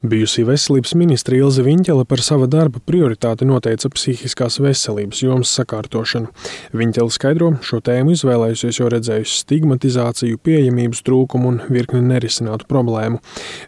Bijusī veselības ministra Ilze Viņķele par sava darba prioritāti noteica psihiskās veselības jomas sakārtošanu. Viņķele skaidro, šo tēmu izvēlējusies, jo redzējusi stigmatizāciju, pieejamības trūkumu un virkni nerisinātu problēmu.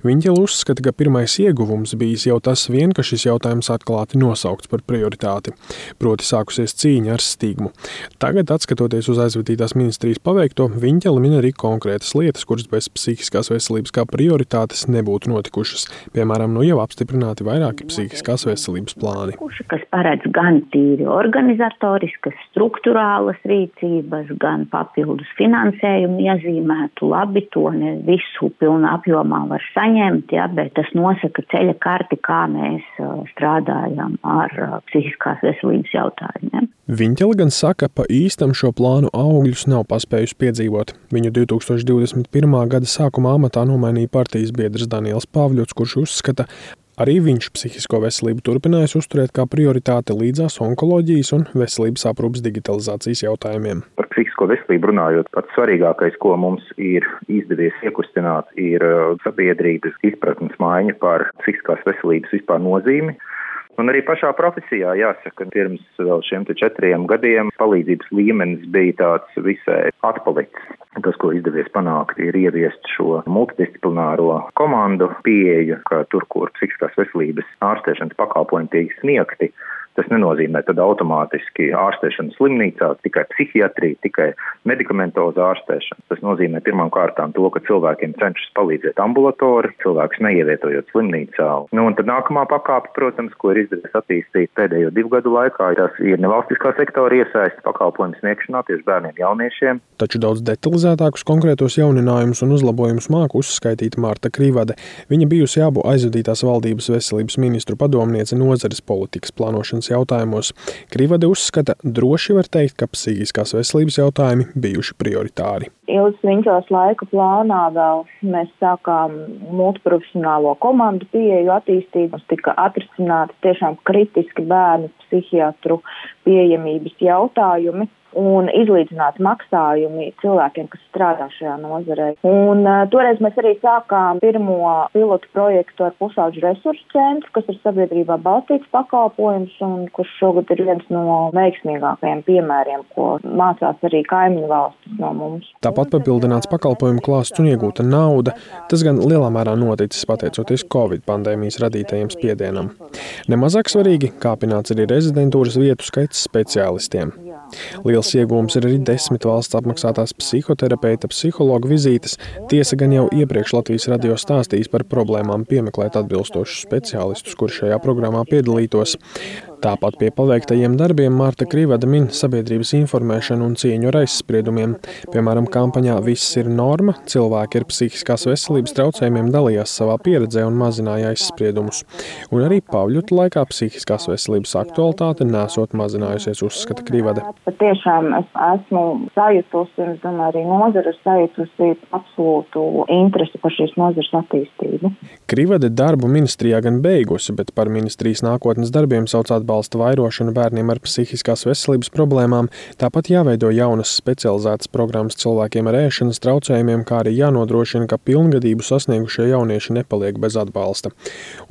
Viņķele uzskata, ka pirmais ieguvums bijis jau tas vien, ka šis jautājums atklāti nosaukts par prioritāti, proti sākusies cīņa ar stigmu. Tagad, atskatoties uz aizvadītās ministrijas paveikto, Viņķele min arī konkrētas lietas, kuras bez psihiskās veselības kā prioritātes nebūtu notikušas. Pie Piemēram, nu jau apstiprināti vairāki psihiskās veselības plāni. Kas paredz gan tīri organizatoriskas, struktūrālas rīcības, gan papildus finansējumu iezīmētu. Labi, to ne visu pilnā apjomā var saņemt, ja, bet tas nosaka ceļa karti, kā mēs strādājam ar psihiskās veselības jautājumiem. Viņķeli gan saka, pa īstam šo plānu augļus nav paspējusi piedzīvot. Viņu 2021. gada sākumā amatā nomainīja partijas biedrs Daniels Pāvļots, kurš uzskata, Arī viņš psihisko veselību turpinājis uzturēt kā prioritāti līdzās onkoloģijas un veselības aprūpas digitalizācijas jautājumiem. Par psihisko veselību runājot, pats svarīgākais, ko mums ir izdevies iekustināt, ir uh, sabiedrības izpratnes maiņa par psihiskās veselības vispār nozīmi. Un arī pašā profesijā jāsaka, pirms vēl šiem četriem gadiem palīdzības līmenis bija tāds visai atpalicis. Tas, ko izdevies panākt, ir ieviest šo multidisciplināro komandu pieeju, ka tur, kur psihiskās veselības ārstēšanas pakalpojumi tiek sniegti, Tas nenozīmē tad automātiski ārstēšanu slimnīcā, tikai psihiatrija, tikai medikamentoza ārstēšana. Tas nozīmē pirmām kārtām to, ka cilvēkiem cenšas palīdzēt ambulatori, cilvēkus neievietojot slimnīcā. Nu, un tad nākamā pakāpe, protams, ko ir izdevies attīstīt pēdējo divu gadu laikā, tas ir nevalstiskā sektora iesaistas pakalpojumu sniegšanā tieši bērniem jauniešiem. Taču daudz detalizētākus konkrētos jauninājumus un uzlabojumus māku uzskaitīt Mārta Krīvade. Viņa bijusi abu aizvadītās valdības veselības ministru padomniece nozares politikas plānošanas likumdošanas jautājumos, Krivade uzskata, droši var teikt, ka psihiskās veselības jautājumi bijuši prioritāri. Ilgas Viņķos laika plānā vēl mēs sākām multiprofesionālo komandu pieeju attīstīt. Mums tika atrisināti tiešām kritiski bērnu psihiatru pieejamības jautājumi un izlīdzināt maksājumi cilvēkiem, kas strādā šajā nozarē. Un, uh, toreiz mēs arī sākām pirmo pilotu projektu ar pusauģu resursu centru, kas ir sabiedrībā balstīts pakalpojums un kurš šogad ir viens no veiksmīgākajiem piemēriem, ko mācās arī kaimiņu valstis no mums. Tāpat papildināts pakalpojumu klāsts un iegūta nauda. Tas gan lielā mērā noticis pateicoties Covid pandēmijas radītajiem spiedienam. Nemazāk svarīgi kāpināts arī rezidentūras vietu skaits speciālistiem. Liels iegūms ir arī desmit valsts apmaksātās psihoterapeita, psihologa vizītes. Tiesa gan jau iepriekš Latvijas radio stāstījis par problēmām piemeklēt atbilstošus speciālistus, kuri šajā programmā piedalītos. Tāpat pie paveiktajiem darbiem Mārta Krīvada min sabiedrības informēšanu un cieņu ar aizspriedumiem. Piemēram, kampaņā Viss ir norma, cilvēki ar psihiskās veselības traucējumiem dalījās savā pieredzē un mazināja aizspriedumus. Un arī Pāvļuta laikā psihiskās veselības aktualitāte nesot mazinājusies, uzskata Krīvada. Patiešām es esmu sajutusi, un es domāju, arī nozara ir sajutusi absolūtu interesi par šīs nozares attīstību. Krīvada darbu ministrijā gan beigusi, bet par ministrijas nākotnes darbiem sauc atbalstu atbalsta vairošanu bērniem ar psihiskās veselības problēmām, tāpat jāveido jaunas specializētas programmas cilvēkiem ar ēšanas traucējumiem, kā arī jānodrošina, ka pilngadību sasniegušie jaunieši nepaliek bez atbalsta.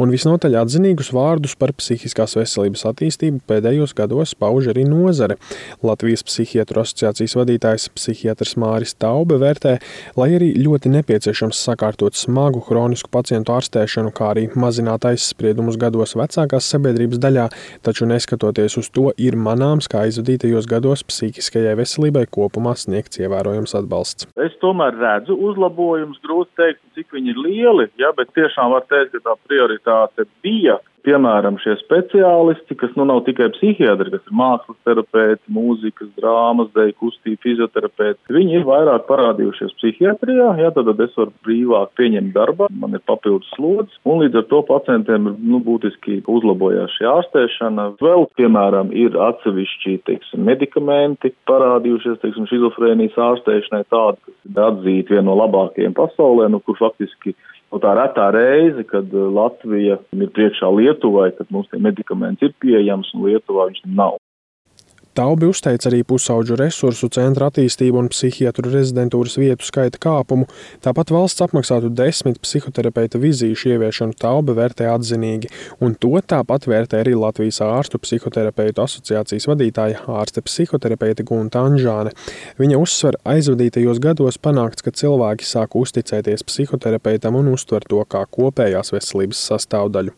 Un visnotaļ atzinīgus vārdus par psihiskās veselības attīstību pēdējos gados pauž arī nozare. Latvijas psihiatru asociācijas vadītājs psihiatrs Māris Taube vērtē, lai arī ļoti nepieciešams sakārtot smagu hronisku pacientu ārstēšanu, kā arī mazināt aizspriedumus gados vecākās sabiedrības daļā, taču neskatoties uz to, ir manāms, ka aizvadītajos gados psihiskajai veselībai kopumā sniegts ievērojams atbalsts. Es tomēr redzu uzlabojumus, grūti teikt, cik viņi ir lieli, ja, bet tiešām var teikt, ka tā prioritāte bija piemēram, šie speciālisti, kas nu nav tikai psihiatri, kas ir mākslas terapeiti, mūzikas, drāmas, dēļ, kustība, fizioterapeiti, viņi ir vairāk parādījušies psihiatrijā, jā, tad es varu brīvāk pieņemt darbā, man ir papildus slodzes, un līdz ar to pacientiem ir, nu, būtiski uzlabojās šī ārstēšana. Vēl, piemēram, ir atsevišķi, teiksim, medikamenti parādījušies, teiksim, šizofrēnijas ārstēšanai tādi, kas ir atzīti viena no labākajiem pasaulē, nu, kur faktiski Nu, tā retā reize, kad uh, Latvija ir priekšā Lietuvai, kad mums tie medikamenti ir pieejams un Lietuvā viņš nav. Taubi uzteica arī pusauģu resursu centra attīstību un psihiatru rezidentūras vietu skaita kāpumu. Tāpat valsts apmaksātu desmit psihoterapeita vizīšu ieviešanu Taubi vērtē atzinīgi, un to tāpat vērtē arī Latvijas ārstu psihoterapeitu asociācijas vadītāja ārste psihoterapeita Gunta Anžāne. Viņa uzsver aizvadītajos gados panākts, ka cilvēki sāk uzticēties psihoterapeitam un uztver to kā kopējās veselības sastāvdaļu.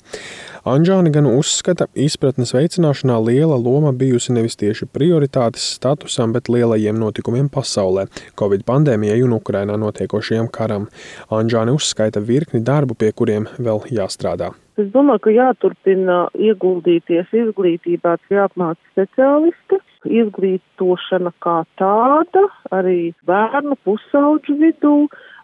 Anžāne gan uzskata, izpratnes veicināšanā liela loma bijusi nevis tieši prioritātes statusam, bet lielajiem notikumiem pasaulē - Covid pandēmijai un Ukrainā notiekošajam karam. Anžāne uzskaita virkni darbu, pie kuriem vēl jāstrādā. Es domāju, ka jāturpina ieguldīties izglītībā, jāapmāca speciālisti, izglītošana kā tāda, arī bērnu pusauģu vidū,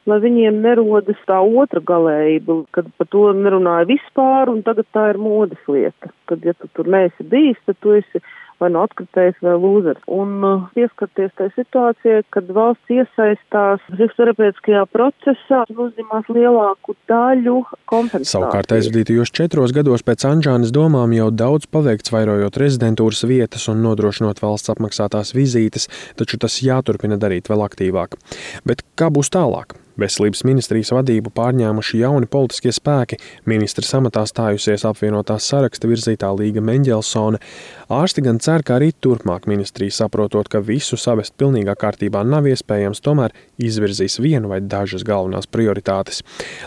lai viņiem nerodas tā otra galējība, kad par to nerunāja vispār, un tagad tā ir modes lieta. Kad, ja tu tur neesi bijis, tad tu esi vai nu atkritējis vai lūzers. Un uh, pieskarties tai situācijai, kad valsts iesaistās psihoterapeitiskajā procesā uzņemās lielāku daļu kompensāciju. Savukārt aizvadītajos četros gados pēc Anžānas domām jau daudz paveikts vairojot rezidentūras vietas un nodrošinot valsts apmaksātās vizītes, taču tas jāturpina darīt vēl aktīvāk. Bet kā būs tālāk? Veselības ministrijas vadību pārņēmuši jauni politiskie spēki, ministrs amatā stājusies apvienotās saraksta virzītā Līga Mendelsone. Ārsti gan cer, ka arī turpmāk ministrija saprotot, ka visu savest pilnīgā kārtībā nav iespējams, tomēr izvirzīs vienu vai dažas galvenās prioritātes.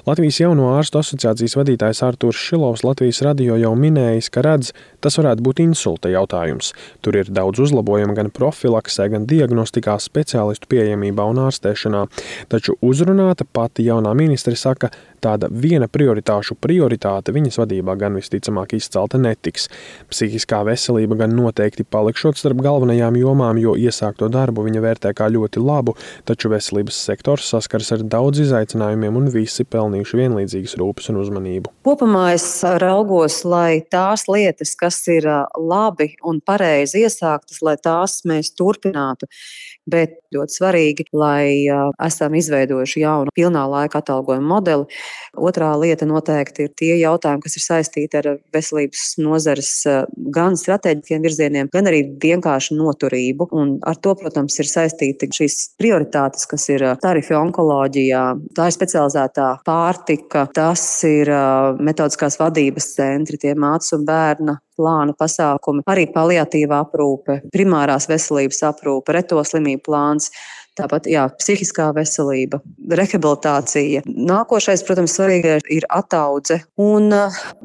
Latvijas jauno ārstu asociācijas vadītājs Artūrs Šilovs Latvijas radio jau minējis, ka redz, tas varētu būt insulta jautājums. Tur ir daudz uzlabojumu gan profilaksē, gan diagnostikā, speciālistu pieejamībā un ārstēšanā, taču uzrunā apmierināta. Pati jaunā ministre saka, tāda viena prioritāšu prioritāte viņas vadībā gan visticamāk izcelta netiks. Psihiskā veselība gan noteikti palikšot starp galvenajām jomām, jo iesākto darbu viņa vērtē kā ļoti labu, taču veselības sektors saskars ar daudz izaicinājumiem un visi pelnījuši vienlīdzīgas rūpes un uzmanību. Kopumā es raugos, lai tās lietas, kas ir labi un pareizi iesāktas, lai tās mēs turpinātu bet ļoti svarīgi, lai esam izveidojuši jaunu pilnā laika atalgojumu modeli. Otrā lieta noteikti ir tie jautājumi, kas ir saistīti ar veselības nozares gan strateģiskiem virzieniem, gan arī vienkārši noturību. Un ar to, protams, ir saistīti šīs prioritātes, kas ir tarifi onkoloģijā, tā ir specializētā pārtika, tas ir metodiskās vadības centri, tie mācas un bērna plāna pasākumi, arī paliatīvā aprūpe, primārās veselības aprūpe, reto slimību plants Tāpat jā, psihiskā veselība, rehabilitācija. Nākošais, protams, svarīgais ir ataudze. Un,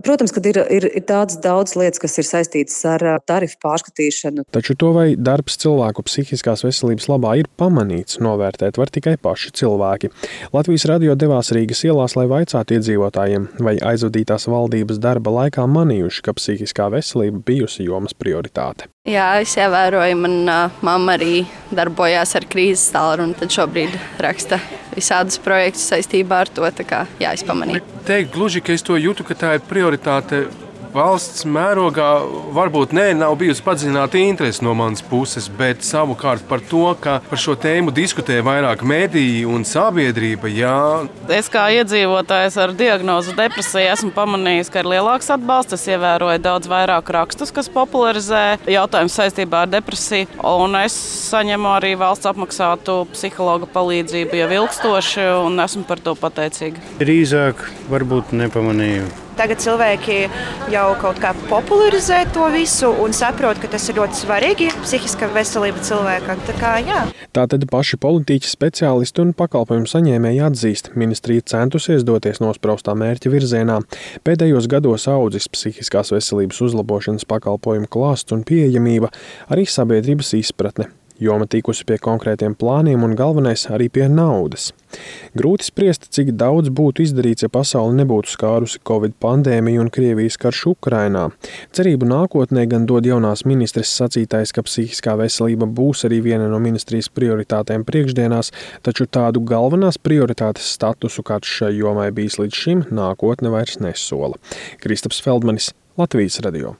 protams, ka ir, ir, ir tādas daudz lietas, kas ir saistītas ar tarifu pārskatīšanu. Taču to vai darbs cilvēku psihiskās veselības labā ir pamanīts, novērtēt var tikai paši cilvēki. Latvijas radio devās Rīgas ielās, lai vaicātu iedzīvotājiem, vai aizvadītās valdības darba laikā manījuši, ka psihiskā veselība bijusi jomas prioritāte. Jā, es ievēroju, man uh, mamma arī darbojās ar krīzes tālruni, un tad šobrīd raksta visādus projektus saistībā ar to. Kā, jā, es pamanīju. Teikt gluži, ka es to jūtu, ka tā ir prioritāte valsts mērogā varbūt nē, nav bijusi padziļināta interese no manas puses, bet savukārt par to, ka par šo tēmu diskutē vairāk mediji un sabiedrība. Jā. Es kā iedzīvotājs ar diagnozu depresiju esmu pamanījis, ka ir lielāks atbalsts. Es ievēroju daudz vairāk rakstus, kas popularizē jautājumus saistībā ar depresiju, un es saņemu arī valsts apmaksātu psihologa palīdzību jau ilgstoši, un esmu par to pateicīga. Drīzāk varbūt nepamanīju Tagad cilvēki jau kaut kā popularizē to visu un saprot, ka tas ir ļoti svarīgi psihiskā veselība cilvēkam. Tā kā, jā. Tātad paši politiķi, speciālisti un pakalpojumu saņēmēji atzīst, ministrija centusies doties nospraustā mērķa virzienā. Pēdējos gados audzis psihiskās veselības uzlabošanas pakalpojumu klāsts un pieejamība, arī sabiedrības izpratne Joma tikusi pie konkrētiem plāniem un galvenais arī pie naudas. Grūti spriest, cik daudz būtu izdarīts, ja pasauli nebūtu skārusi Covid pandēmija un Krievijas karš Ukrainā. Cerību nākotnē gan dod jaunās ministres sacītais, ka psihiskā veselība būs arī viena no ministrijas prioritātēm priekšdienās, taču tādu galvenās prioritātes statusu, kāds šai jomai bijis līdz šim, nākotne vairs nesola. Kristaps Feldmanis, Latvijas radio.